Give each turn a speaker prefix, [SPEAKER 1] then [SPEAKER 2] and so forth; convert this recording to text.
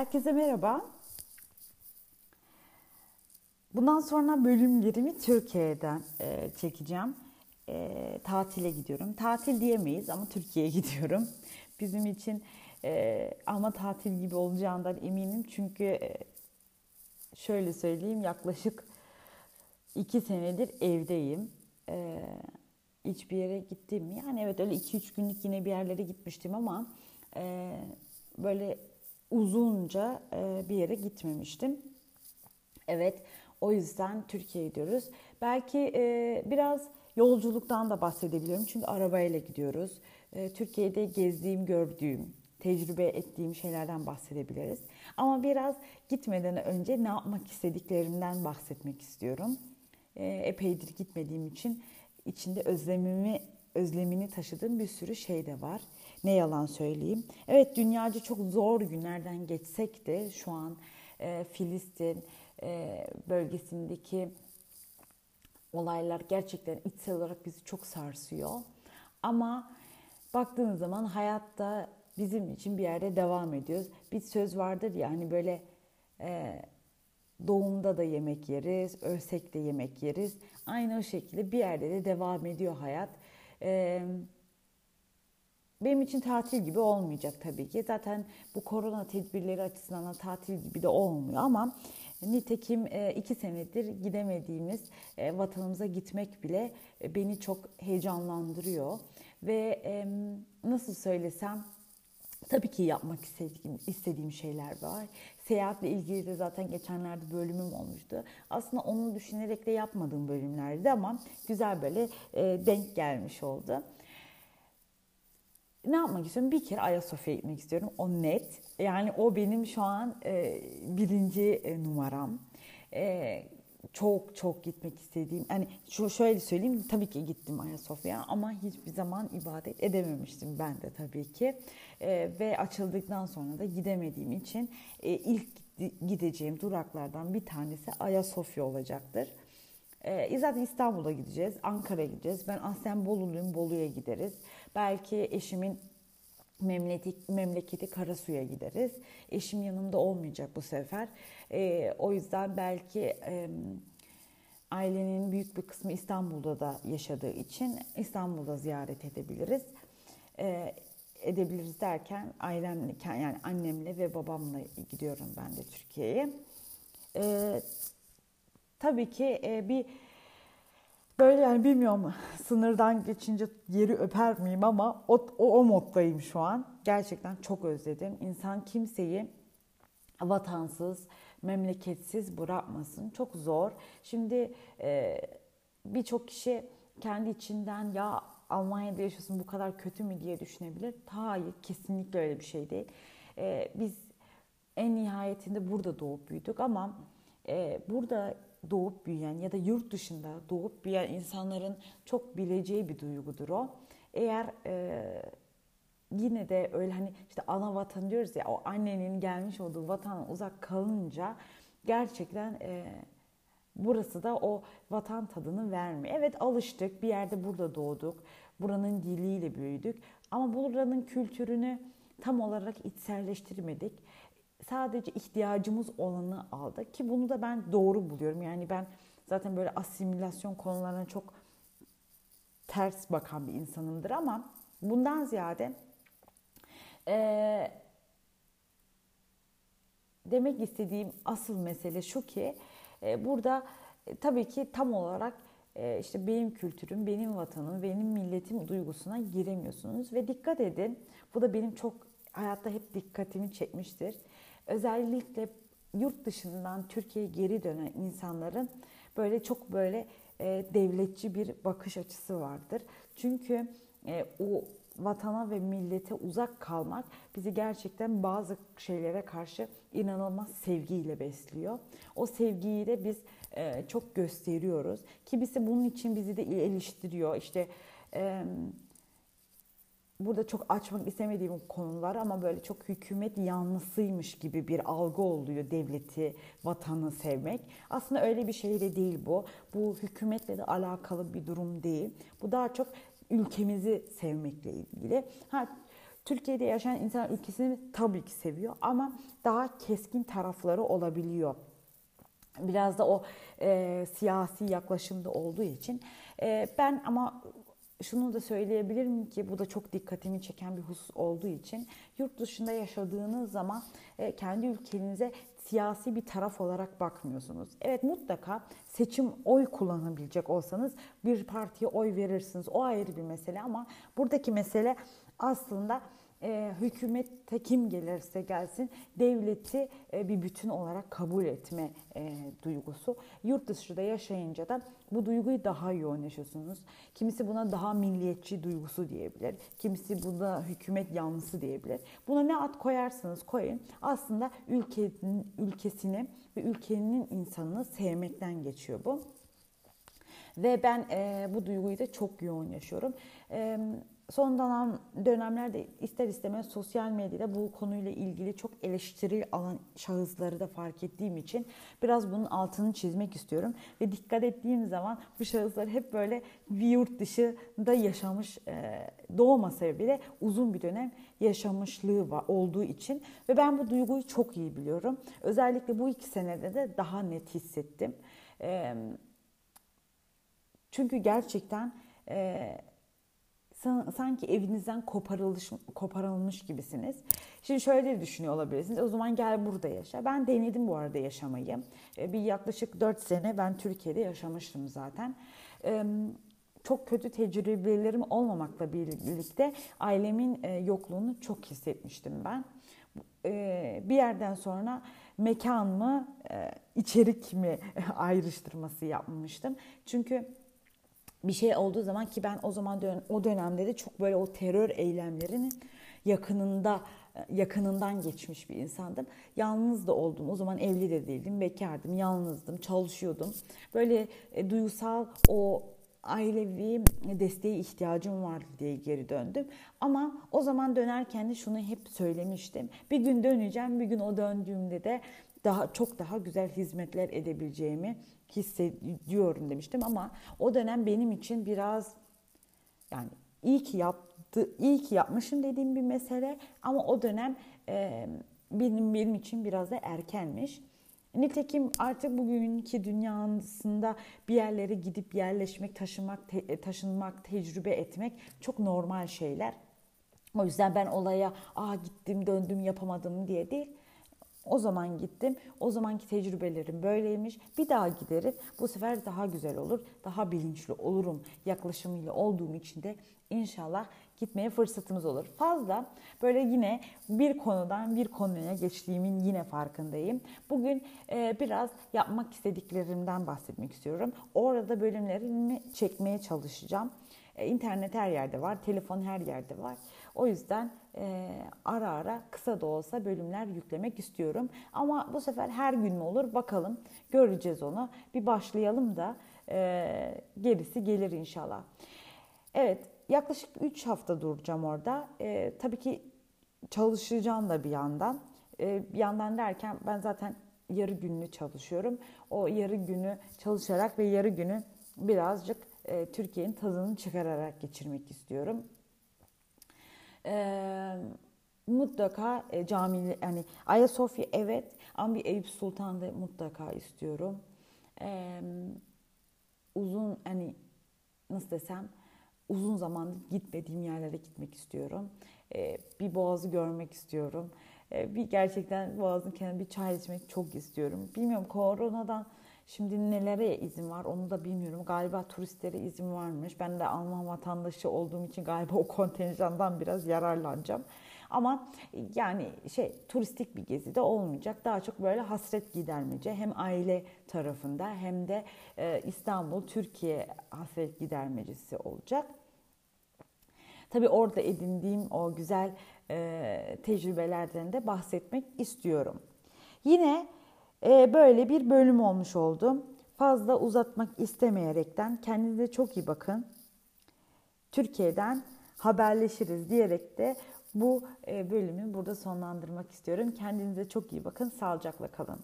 [SPEAKER 1] Herkese merhaba. Bundan sonra bölümlerimi Türkiye'den e, çekeceğim. E, tatile gidiyorum. Tatil diyemeyiz ama Türkiye'ye gidiyorum. Bizim için e, ama tatil gibi olacağından eminim. Çünkü e, şöyle söyleyeyim yaklaşık iki senedir evdeyim. E, hiçbir yere gittim? Yani evet öyle iki üç günlük yine bir yerlere gitmiştim ama e, böyle uzunca e, bir yere gitmemiştim. Evet o yüzden Türkiye'ye gidiyoruz. Belki e, biraz yolculuktan da bahsedebilirim. Çünkü arabayla gidiyoruz. E, Türkiye'de gezdiğim, gördüğüm, tecrübe ettiğim şeylerden bahsedebiliriz. Ama biraz gitmeden önce ne yapmak istediklerimden bahsetmek istiyorum. Epeydir gitmediğim için içinde özlemimi özlemini taşıdığım bir sürü şey de var. Ne yalan söyleyeyim. Evet dünyaca çok zor günlerden geçsek de şu an e, Filistin e, bölgesindeki olaylar gerçekten içsel olarak bizi çok sarsıyor. Ama baktığınız zaman hayatta bizim için bir yerde devam ediyoruz. Bir söz vardır ya hani böyle e, doğumda da yemek yeriz, ölsek de yemek yeriz. Aynı o şekilde bir yerde de devam ediyor hayat. Ee, benim için tatil gibi olmayacak tabii ki. Zaten bu korona tedbirleri açısından da tatil gibi de olmuyor ama nitekim e, iki senedir gidemediğimiz e, vatanımıza gitmek bile e, beni çok heyecanlandırıyor. Ve nasıl söylesem tabii ki yapmak istediğim, istediğim şeyler var. Seyahatle ilgili de zaten geçenlerde bölümüm olmuştu. Aslında onu düşünerek de yapmadığım bölümlerdi ama güzel böyle denk gelmiş oldu ne yapmak istiyorum? Bir kere Ayasofya'ya gitmek istiyorum. O net. Yani o benim şu an e, birinci e, numaram. E, çok çok gitmek istediğim. Yani şu şöyle söyleyeyim. Tabii ki gittim Ayasofya'ya ama hiçbir zaman ibadet edememiştim ben de tabii ki. E, ve açıldıktan sonra da gidemediğim için e, ilk gideceğim duraklardan bir tanesi Ayasofya olacaktır. E, zaten İstanbul'a gideceğiz, Ankara'ya gideceğiz. Ben aslen Boluluyum, Bolu'ya gideriz. Belki eşimin memleketi, memleketi Karasu'ya gideriz. Eşim yanımda olmayacak bu sefer. E, o yüzden belki e, ailenin büyük bir kısmı İstanbul'da da yaşadığı için İstanbul'da ziyaret edebiliriz. E, edebiliriz derken ailemle yani annemle ve babamla gidiyorum ben de Türkiye'ye. E, tabii ki e, bir böyle yani bilmiyorum sınırdan geçince yeri öper miyim ama o, o, o moddayım şu an. Gerçekten çok özledim. İnsan kimseyi vatansız, memleketsiz bırakmasın. Çok zor. Şimdi e, birçok kişi kendi içinden ya Almanya'da yaşıyorsun bu kadar kötü mü diye düşünebilir. Hayır kesinlikle öyle bir şey değil. E, biz en nihayetinde burada doğup büyüdük ama e, burada doğup büyüyen ya da yurt dışında doğup büyüyen insanların çok bileceği bir duygudur o. Eğer e, yine de öyle hani işte ana vatan diyoruz ya o annenin gelmiş olduğu vatan uzak kalınca gerçekten e, burası da o vatan tadını vermiyor. Evet alıştık bir yerde burada doğduk buranın diliyle büyüdük ama buranın kültürünü tam olarak içselleştirmedik sadece ihtiyacımız olanı aldık ki bunu da ben doğru buluyorum. Yani ben zaten böyle asimilasyon konularına çok ters bakan bir insanımdır ama bundan ziyade e, demek istediğim asıl mesele şu ki e, burada e, tabii ki tam olarak e, işte benim kültürüm, benim vatanım, benim milletim duygusuna giremiyorsunuz ve dikkat edin bu da benim çok hayatta hep dikkatimi çekmiştir özellikle yurt dışından Türkiye'ye geri dönen insanların böyle çok böyle e, devletçi bir bakış açısı vardır. Çünkü e, o vatana ve millete uzak kalmak bizi gerçekten bazı şeylere karşı inanılmaz sevgiyle besliyor. O sevgiyi de biz e, çok gösteriyoruz. Kimisi bunun için bizi de eleştiriyor. İşte e, burada çok açmak istemediğim konular ama böyle çok hükümet yanlısıymış gibi bir algı oluyor devleti, vatanı sevmek. Aslında öyle bir şey de değil bu. Bu hükümetle de alakalı bir durum değil. Bu daha çok ülkemizi sevmekle ilgili. Ha, Türkiye'de yaşayan insan ülkesini tabii ki seviyor ama daha keskin tarafları olabiliyor. Biraz da o e, siyasi yaklaşımda olduğu için. E, ben ama şunu da söyleyebilirim ki bu da çok dikkatimi çeken bir husus olduğu için yurt dışında yaşadığınız zaman e, kendi ülkenize siyasi bir taraf olarak bakmıyorsunuz. Evet mutlaka seçim oy kullanabilecek olsanız bir partiye oy verirsiniz. O ayrı bir mesele ama buradaki mesele aslında e, hükümette kim gelirse gelsin devleti e, bir bütün olarak kabul etme e, duygusu. Yurt dışında yaşayınca da bu duyguyu daha yoğun yaşıyorsunuz. Kimisi buna daha milliyetçi duygusu diyebilir. Kimisi buna hükümet yanlısı diyebilir. Buna ne ad koyarsanız koyun aslında ülkenin, ülkesini ve ülkenin insanını sevmekten geçiyor bu. Ve ben e, bu duyguyu da çok yoğun yaşıyorum. E, son dönem, dönemlerde ister istemez sosyal medyada bu konuyla ilgili çok eleştiri alan şahısları da fark ettiğim için biraz bunun altını çizmek istiyorum. Ve dikkat ettiğim zaman bu şahıslar hep böyle bir yurt dışında yaşamış, e, doğmasa bile uzun bir dönem yaşamışlığı olduğu için. Ve ben bu duyguyu çok iyi biliyorum. Özellikle bu iki senede de daha net hissettim. Çünkü gerçekten... E, sanki evinizden koparılmış, koparılmış gibisiniz. Şimdi şöyle düşünüyor olabilirsiniz. O zaman gel burada yaşa. Ben denedim bu arada yaşamayı. E, bir yaklaşık 4 sene ben Türkiye'de yaşamıştım zaten. Çok kötü tecrübelerim olmamakla birlikte ailemin e, yokluğunu çok hissetmiştim ben. E, bir yerden sonra mekan mı, içerik mi ayrıştırması yapmıştım. Çünkü bir şey olduğu zaman ki ben o zaman dön o dönemde de çok böyle o terör eylemlerinin yakınında yakınından geçmiş bir insandım. Yalnız da oldum. O zaman evli de değildim. Bekardım, yalnızdım, çalışıyordum. Böyle e, duygusal o ailevi desteğe ihtiyacım var diye geri döndüm. Ama o zaman dönerken de şunu hep söylemiştim. Bir gün döneceğim, bir gün o döndüğümde de daha çok daha güzel hizmetler edebileceğimi hissediyorum demiştim ama o dönem benim için biraz yani iyi ki yaptı, iyi ki yapmışım dediğim bir mesele ama o dönem e, benim benim için biraz da erkenmiş. Nitekim artık bugünkü dünyasında bir yerlere gidip yerleşmek, taşımak, te, taşınmak, tecrübe etmek çok normal şeyler. O yüzden ben olaya aa gittim döndüm yapamadım diye değil. O zaman gittim. O zamanki tecrübelerim böyleymiş. Bir daha giderim. Bu sefer daha güzel olur. Daha bilinçli olurum yaklaşımıyla olduğum için de inşallah gitmeye fırsatımız olur. Fazla böyle yine bir konudan bir konuya geçtiğimin yine farkındayım. Bugün e, biraz yapmak istediklerimden bahsetmek istiyorum. Orada bölümlerimi çekmeye çalışacağım. E, internet her yerde var, telefon her yerde var. O yüzden e, ara ara kısa da olsa bölümler yüklemek istiyorum. Ama bu sefer her gün mü olur bakalım. Göreceğiz onu. Bir başlayalım da e, gerisi gelir inşallah. Evet yaklaşık 3 hafta duracağım orada. E, tabii ki çalışacağım da bir yandan. E, bir yandan derken ben zaten yarı günlü çalışıyorum. O yarı günü çalışarak ve yarı günü birazcık e, Türkiye'nin tadını çıkararak geçirmek istiyorum. E, mutlaka e, cami yani Ayasofya evet ama bir Eyüp Sultan'da mutlaka istiyorum. E, uzun hani nasıl desem uzun zamandır gitmediğim yerlere gitmek istiyorum. E, bir boğazı görmek istiyorum. E, bir gerçekten boğazın kenarında bir çay içmek çok istiyorum. Bilmiyorum koronadan Şimdi nelere izin var onu da bilmiyorum. Galiba turistlere izin varmış. Ben de Alman vatandaşı olduğum için galiba o kontenjandan biraz yararlanacağım. Ama yani şey turistik bir gezi de olmayacak. Daha çok böyle hasret gidermece hem aile tarafında hem de e, İstanbul, Türkiye hasret gidermecesi olacak. Tabii orada edindiğim o güzel e, tecrübelerden de bahsetmek istiyorum. Yine e, böyle bir bölüm olmuş oldu. Fazla uzatmak istemeyerekten kendinize çok iyi bakın. Türkiye'den haberleşiriz diyerek de bu e, bölümü burada sonlandırmak istiyorum. Kendinize çok iyi bakın. Sağlıcakla kalın.